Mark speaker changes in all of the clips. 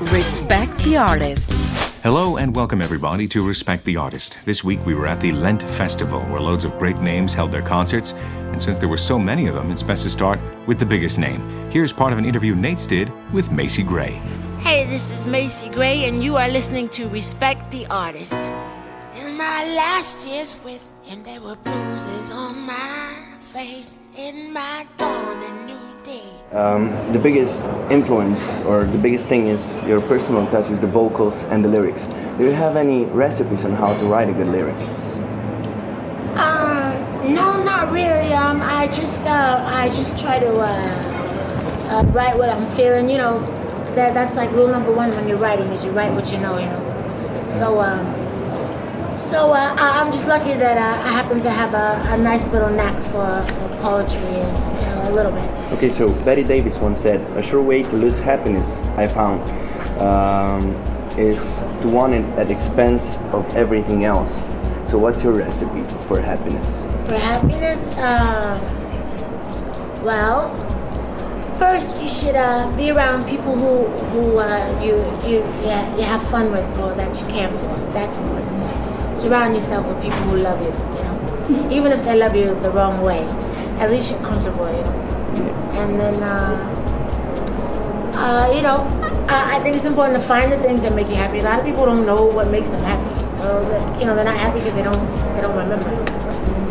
Speaker 1: Respect the artist.
Speaker 2: Hello and welcome everybody to Respect the Artist. This week we were at the Lent Festival where loads of great names held their concerts, and since there were so many of them, it's best to start with the biggest name. Here's part of an interview Nates did with Macy Gray.
Speaker 3: Hey, this is Macy Gray, and you are listening to Respect the Artist. In my last years with him, there were bruises on my face. In my dawn, a new day.
Speaker 4: Um, the biggest influence or the biggest thing is your personal touch is the vocals and the lyrics. Do you have any recipes on how to write a good lyric?
Speaker 3: Uh, no, not really. Um, I just, uh, I just try to uh, uh, write what I'm feeling. You know, that that's like rule number one when you're writing is you write what you know. You know. So, um, so uh, I'm just lucky that uh, I happen to have a, a nice little knack for, for poetry and a little bit.
Speaker 4: Okay, so Bette Davis once said, "A sure way to lose happiness, I found, um, is to want it at the expense of everything else." So, what's your recipe for happiness?
Speaker 3: For happiness, um, well, first you should uh, be around people who who uh, you you yeah, you have fun with or that you care for. That's important. Surround yourself with people who love you. You know, even if they love you the wrong way, at least you're comfortable. You know, and then uh, uh, you know, I, I think it's important to find the things that make you happy. A lot of people don't know what makes them happy, so that, you know they're not happy because they don't they don't remember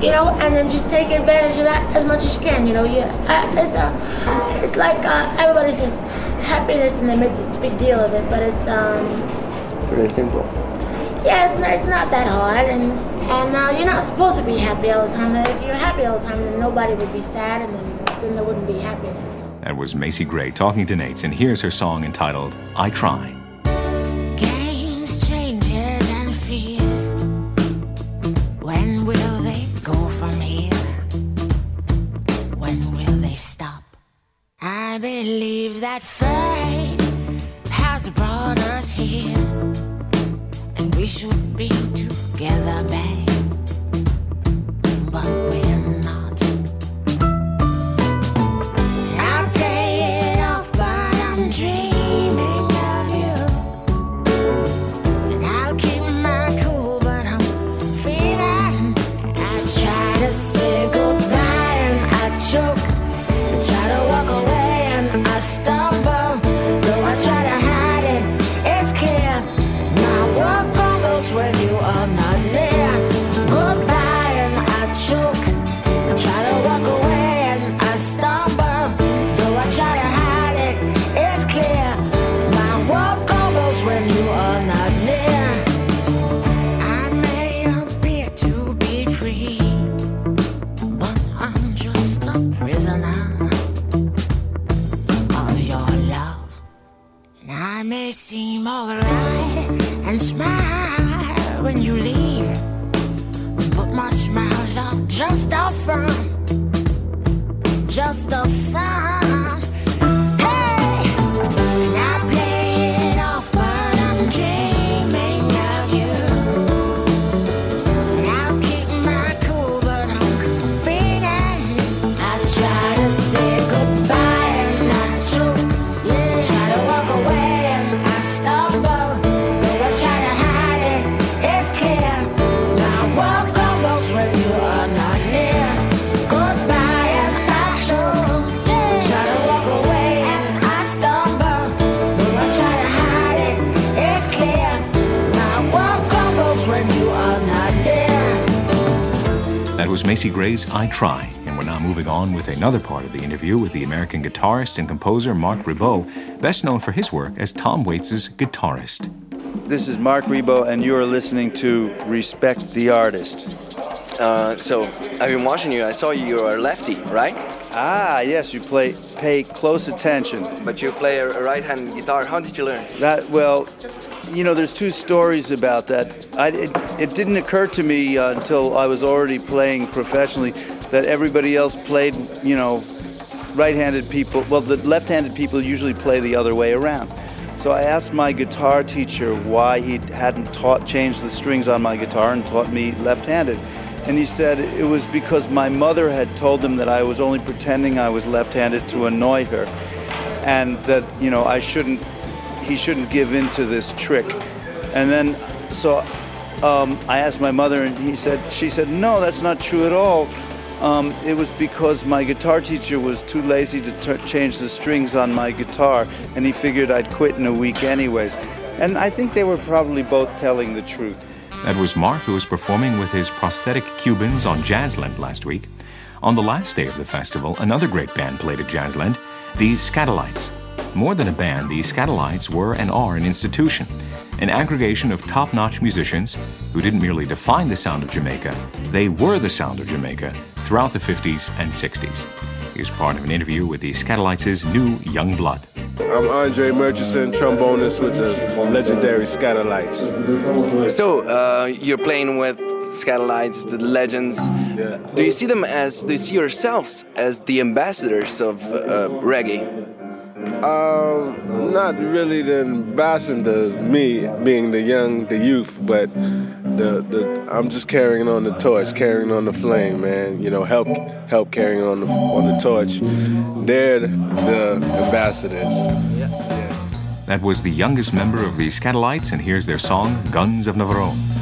Speaker 3: you know, and then just take advantage of that as much as you can. You know, yeah, uh, it's a, it's like uh, everybody says happiness, and they make this big deal of it, but it's um,
Speaker 4: It's really simple.
Speaker 3: yeah, it's not, it's not that hard, and and uh, you're not supposed to be happy all the time. And If you're happy all the time, then nobody would be sad, and then then there wouldn't be happiness.
Speaker 2: That was Macy Gray talking to Nates, and here's her song entitled I Try.
Speaker 3: Games, changes, and fears. When will they go from here? When will they stop? I believe that fate has brought us here, and we should be I may seem alright and smile when you leave, but my smiles are just a front, just a front.
Speaker 2: Was Macy Gray's I Try, and we're now moving on with another part of the interview with the American guitarist and composer Marc Ribot, best known for his work as Tom Waits' guitarist.
Speaker 5: This is Marc Ribot, and you are listening to Respect the Artist.
Speaker 6: Uh, so I've been watching you. I saw you are a lefty, right?
Speaker 5: Ah, yes, you play pay close attention.
Speaker 6: But you play a right-hand guitar. How did you learn?
Speaker 5: That well, you know, there's two stories about that. I, it, it didn't occur to me uh, until I was already playing professionally that everybody else played, you know, right-handed people. Well, the left-handed people usually play the other way around. So I asked my guitar teacher why he hadn't taught changed the strings on my guitar and taught me left-handed. And he said it was because my mother had told him that I was only pretending I was left-handed to annoy her and that, you know, I shouldn't he shouldn't give in to this trick. And then, so um, I asked my mother, and he said, she said, no, that's not true at all. Um, it was because my guitar teacher was too lazy to change the strings on my guitar, and he figured I'd quit in a week anyways. And I think they were probably both telling the truth.
Speaker 2: That was Marc, who was performing with his prosthetic Cubans on Jazzland last week. On the last day of the festival, another great band played at Jazzland, the Skatalites. More than a band, the Skatalites were and are an institution, an aggregation of top notch musicians who didn't merely define the sound of Jamaica, they were the sound of Jamaica throughout the 50s and 60s. Here's part of an interview with the Skatalites' new young blood.
Speaker 7: I'm Andre Murchison, trombonist with the legendary Skatalites.
Speaker 6: So, uh, you're playing with Skatalites, the legends.
Speaker 7: Yeah.
Speaker 6: Do you see them as, do you see yourselves as the ambassadors of uh, reggae?
Speaker 7: Um, not really the ambassador, me being the young, the youth, but the, the I'm just carrying on the torch, carrying on the flame, man. You know, help help carrying on the on the torch. They're the ambassadors.
Speaker 2: That was the youngest member of the Skatalites, and here's their song, Guns of Navarone.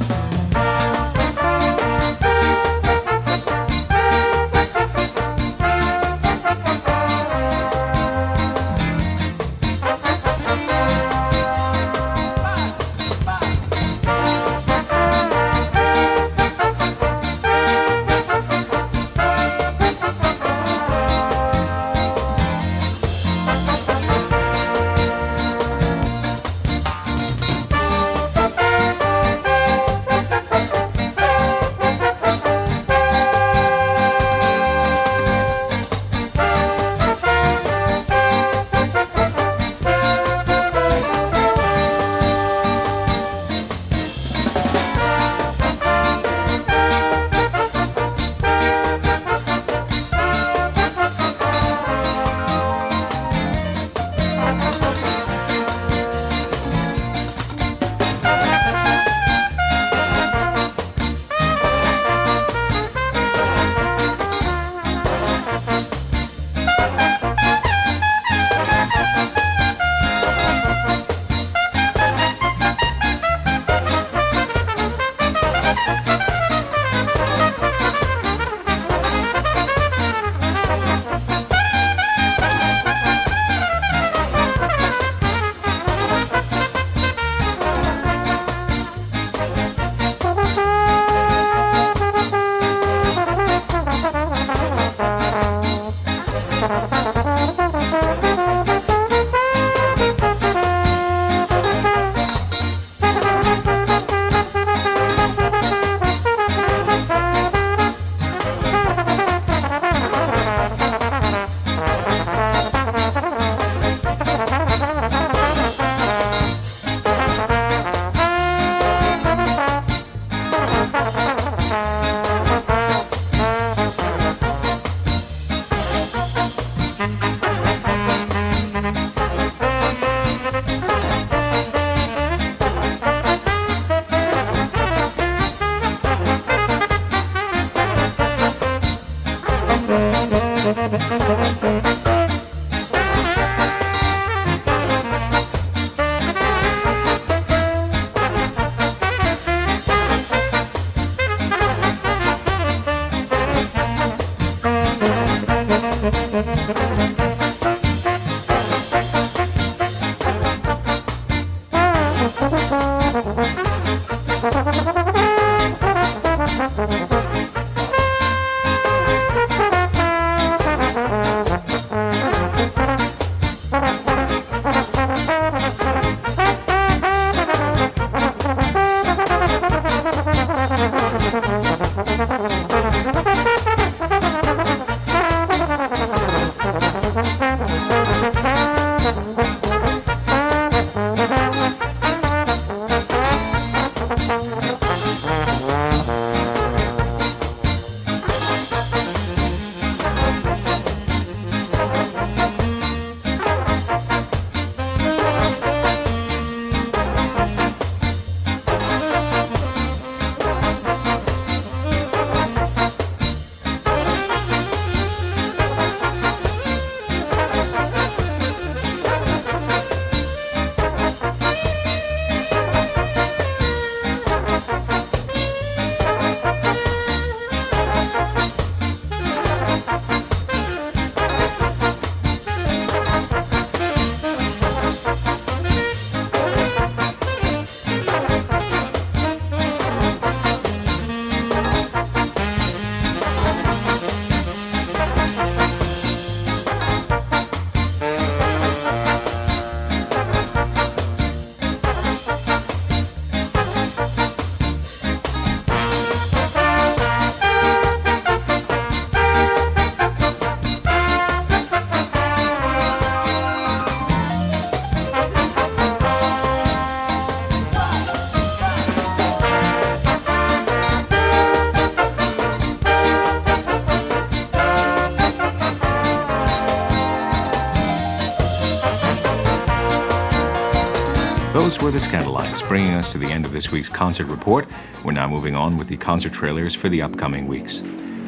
Speaker 2: Were the Skatalites, bringing us to the end of this week's concert report. We're now moving on with the concert trailers for the upcoming weeks.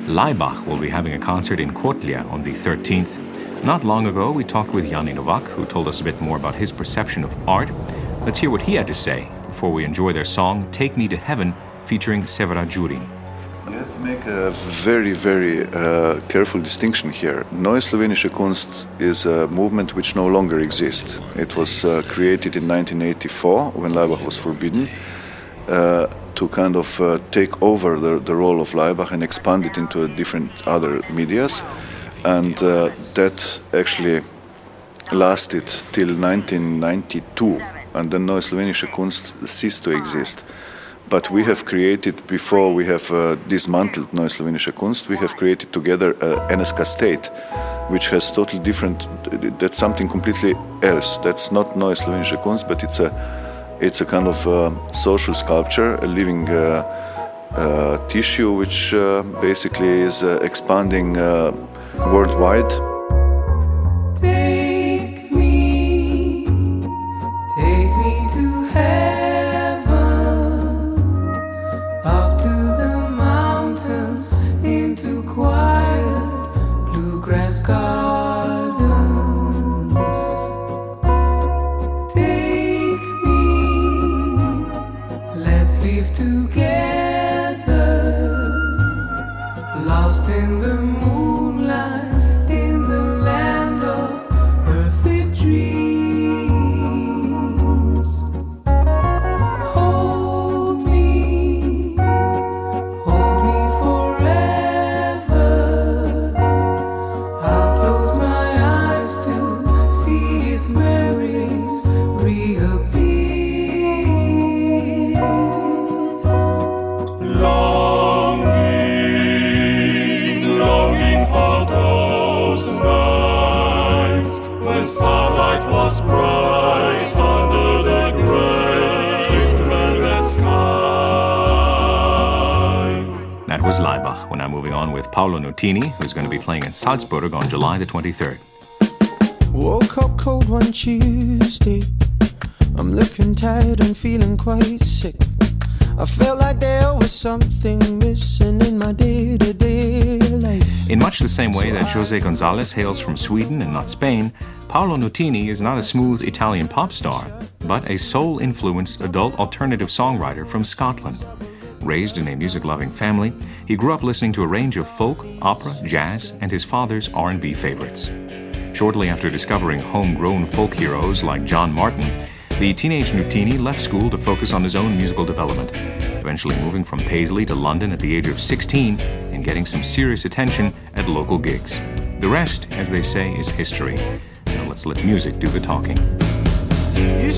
Speaker 2: Laibach will be having a concert in Kotlia on the 13th. Not long ago, we talked with Yanni Novak, who told us a bit more about his perception of art. Let's hear what he had to say before we enjoy their song Take Me to Heaven featuring Severa Gjurin.
Speaker 8: You have to make a very, very uh, careful distinction here. Neue Slowenische Kunst is a movement which no longer exists. It was uh, created in 1984 when Laibach was forbidden uh, to kind of uh, take over the, the, role of Laibach and expand it into different other medias. And uh, that actually lasted till 1992. And then Neue Slowenische Kunst ceased to exist. But we have created, before we have uh, dismantled Neue Slowenische Kunst, we have created together uh, NSK State, which has totally different, that's something completely else. That's not Neue Slowenische Kunst, but it's a, it's a kind of uh, social sculpture, a living uh, uh, tissue, which basically is expanding worldwide.
Speaker 2: Paolo Nutini, who's going to be playing in Salzburg on July the 23rd.
Speaker 9: Woke up cold one Tuesday. I'm looking tired and feeling quite sick. I felt like there was something missing in my day to day life.
Speaker 2: In much the same way that Jose Gonzalez hails from Sweden and not Spain, Paolo Nutini is not a smooth Italian pop star, but a soul influenced adult alternative songwriter from Scotland. Raised in a music-loving family, he grew up listening to a range of folk, opera, jazz, and his father's R&B favorites. Shortly after discovering homegrown folk heroes like John Martyn, the teenage Nutini left school to focus on his own musical development, eventually moving from Paisley to London at the age of 16 and getting some serious attention at local gigs. The rest, as they say, is history. Now let's let music do the talking.
Speaker 9: You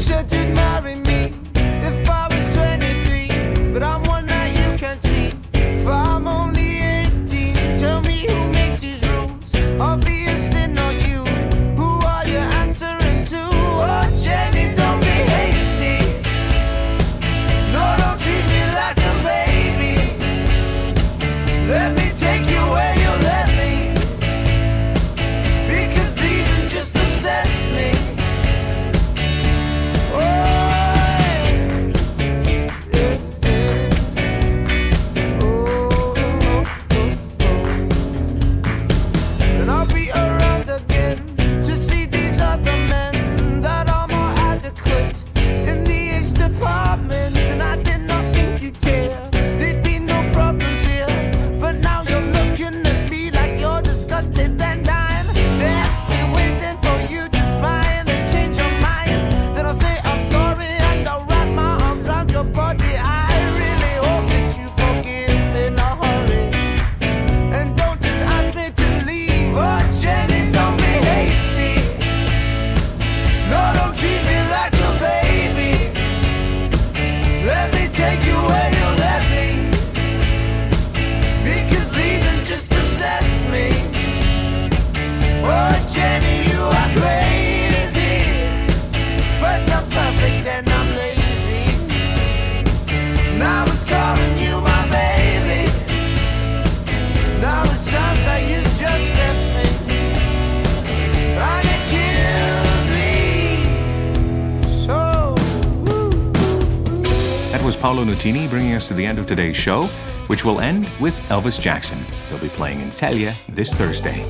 Speaker 2: Nutini, bringing us to the end of today's show, which will end with Elvis Jackson. They'll be playing in Celje this Thursday.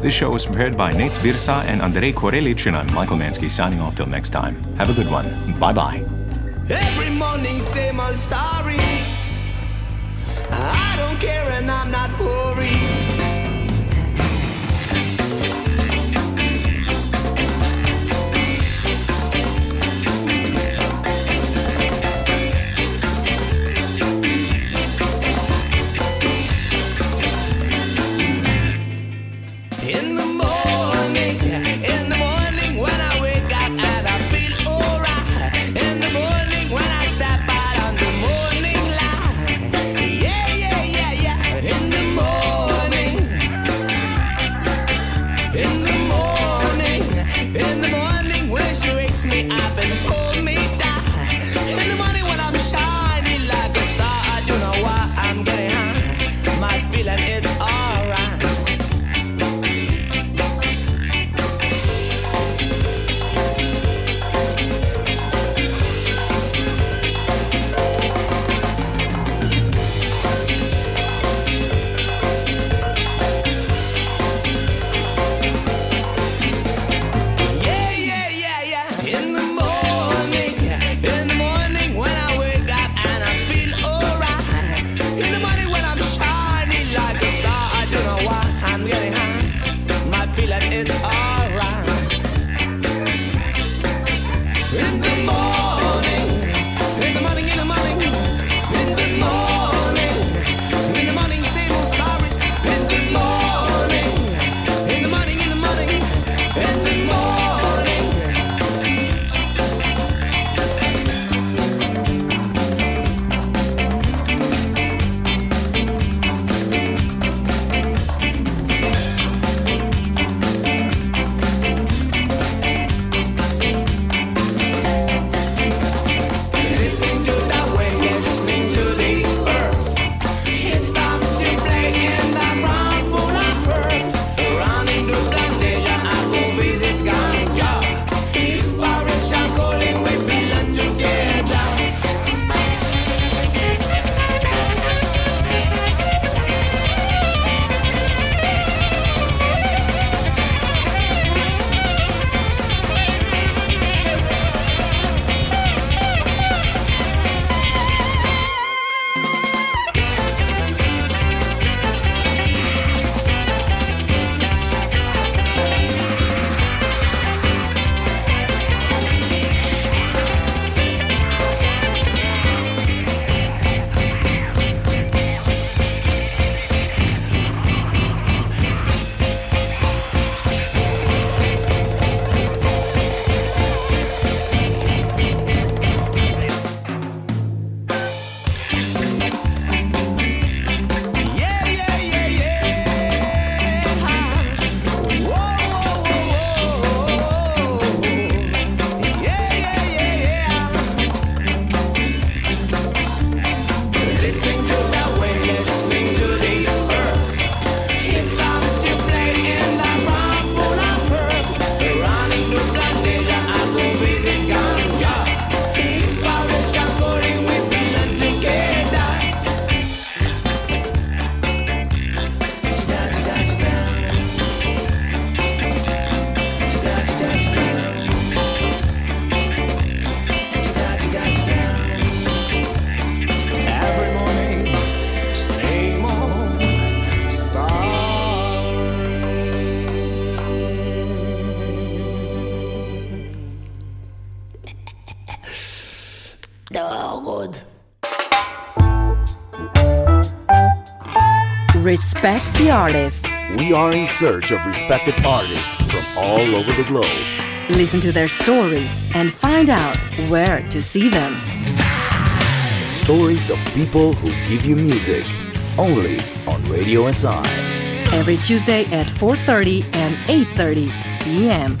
Speaker 2: This show was prepared by Nate Birsa and Andrei Korelic, and I'm Michael Mansky signing off till next time. Have a good one. Bye bye.
Speaker 10: Every morning, same old story. I don't care and I'm not worried.
Speaker 1: Respect the artist.
Speaker 11: We are in search of respected artists from all over the globe.
Speaker 1: Listen to their stories and find out where to see them.
Speaker 11: Stories of people who give you music. Only on Radio SI.
Speaker 1: Every Tuesday at 4:30 and 8:30 p.m.